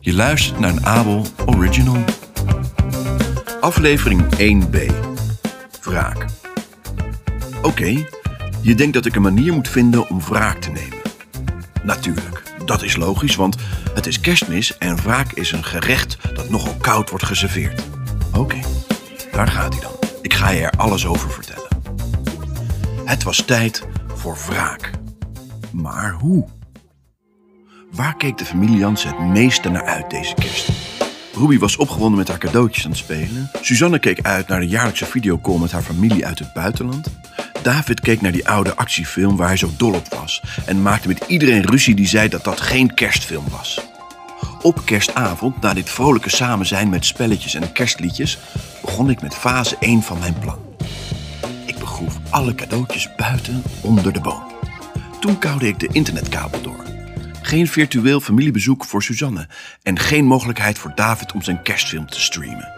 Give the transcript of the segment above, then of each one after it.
Je luistert naar een Abel Original. Aflevering 1b. Wraak. Oké, je denkt dat ik een manier moet vinden om wraak te nemen. Natuurlijk, dat is logisch, want het is kerstmis en wraak is een gerecht dat nogal koud wordt geserveerd. Oké, daar gaat hij dan. Ik ga je er alles over vertellen. Het was tijd voor wraak. Maar hoe? Waar keek de familie Jansen het meeste naar uit deze kerst? Ruby was opgewonden met haar cadeautjes aan het spelen. Suzanne keek uit naar de jaarlijkse videocall met haar familie uit het buitenland. David keek naar die oude actiefilm waar hij zo dol op was en maakte met iedereen ruzie die zei dat dat geen kerstfilm was. Op kerstavond, na dit vrolijke samen zijn met spelletjes en kerstliedjes, begon ik met fase 1 van mijn plan. Ik begroef alle cadeautjes buiten onder de boom. Toen koude ik de internetkabel door. Geen virtueel familiebezoek voor Suzanne en geen mogelijkheid voor David om zijn kerstfilm te streamen.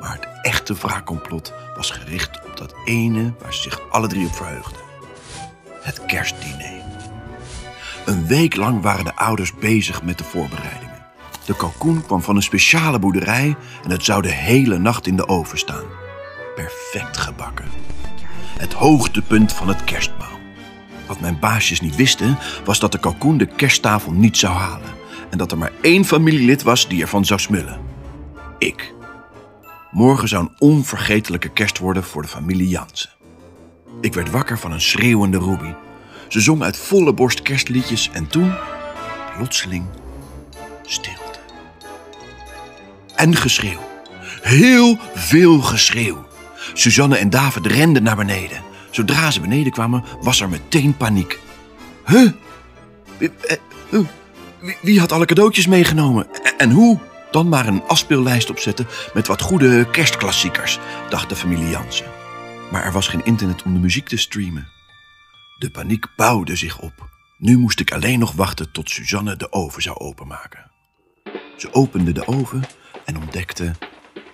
Maar het echte wraakcomplot was gericht op dat ene waar ze zich alle drie op verheugden. Het kerstdiner. Een week lang waren de ouders bezig met de voorbereidingen. De kalkoen kwam van een speciale boerderij en het zou de hele nacht in de oven staan. Perfect gebakken. Het hoogtepunt van het kerstmaal. Wat mijn baasjes niet wisten, was dat de kalkoen de kersttafel niet zou halen. En dat er maar één familielid was die ervan zou smullen. Ik. Morgen zou een onvergetelijke kerst worden voor de familie Jansen. Ik werd wakker van een schreeuwende Ruby. Ze zong uit volle borst kerstliedjes en toen, plotseling, stilte. En geschreeuw. Heel veel geschreeuw. Suzanne en David renden naar beneden. Zodra ze beneden kwamen, was er meteen paniek. Huh? Wie, eh, huh? Wie, had alle cadeautjes meegenomen? En, en hoe? Dan maar een afspeellijst opzetten met wat goede kerstklassiekers, dacht de familie Jansen. Maar er was geen internet om de muziek te streamen. De paniek bouwde zich op. Nu moest ik alleen nog wachten tot Suzanne de oven zou openmaken. Ze opende de oven en ontdekte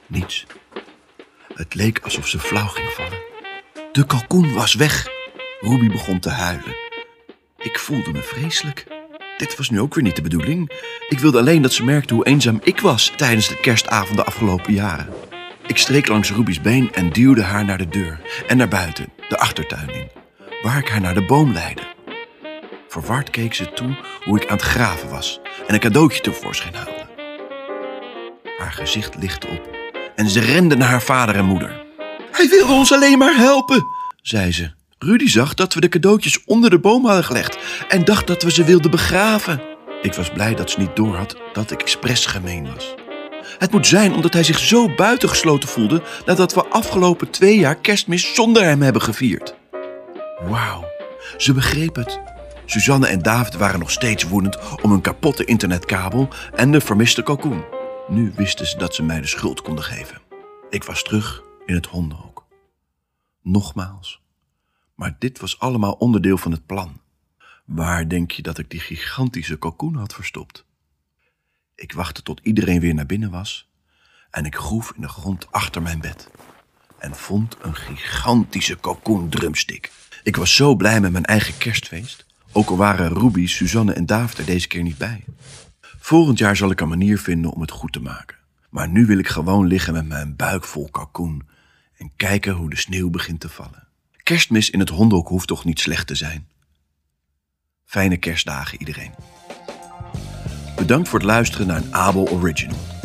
niets. Het leek alsof ze flauw ging vallen. De kalkoen was weg. Ruby begon te huilen. Ik voelde me vreselijk. Dit was nu ook weer niet de bedoeling. Ik wilde alleen dat ze merkte hoe eenzaam ik was tijdens de kerstavond de afgelopen jaren. Ik streek langs Ruby's been en duwde haar naar de deur en naar buiten, de achtertuin in, waar ik haar naar de boom leidde. Verward keek ze toe hoe ik aan het graven was en een cadeautje tevoorschijn haalde. Haar gezicht lichtte op en ze rende naar haar vader en moeder. Hij wilde ons alleen maar helpen, zei ze. Rudy zag dat we de cadeautjes onder de boom hadden gelegd en dacht dat we ze wilden begraven. Ik was blij dat ze niet doorhad dat ik expres gemeen was. Het moet zijn omdat hij zich zo buitengesloten voelde nadat we afgelopen twee jaar kerstmis zonder hem hebben gevierd. Wauw, ze begreep het. Suzanne en David waren nog steeds woedend om een kapotte internetkabel en de vermiste kalkoen. Nu wisten ze dat ze mij de schuld konden geven. Ik was terug in het hondenhok. Nogmaals. Maar dit was allemaal onderdeel van het plan. Waar denk je dat ik die gigantische kalkoen had verstopt? Ik wachtte tot iedereen weer naar binnen was en ik groef in de grond achter mijn bed en vond een gigantische kalkoen drumstick. Ik was zo blij met mijn eigen kerstfeest, ook al waren Ruby, Suzanne en David er deze keer niet bij. Volgend jaar zal ik een manier vinden om het goed te maken. Maar nu wil ik gewoon liggen met mijn buik vol kalkoen en kijken hoe de sneeuw begint te vallen. Kerstmis in het hondenhok hoeft toch niet slecht te zijn? Fijne kerstdagen iedereen. Bedankt voor het luisteren naar een Abel Original.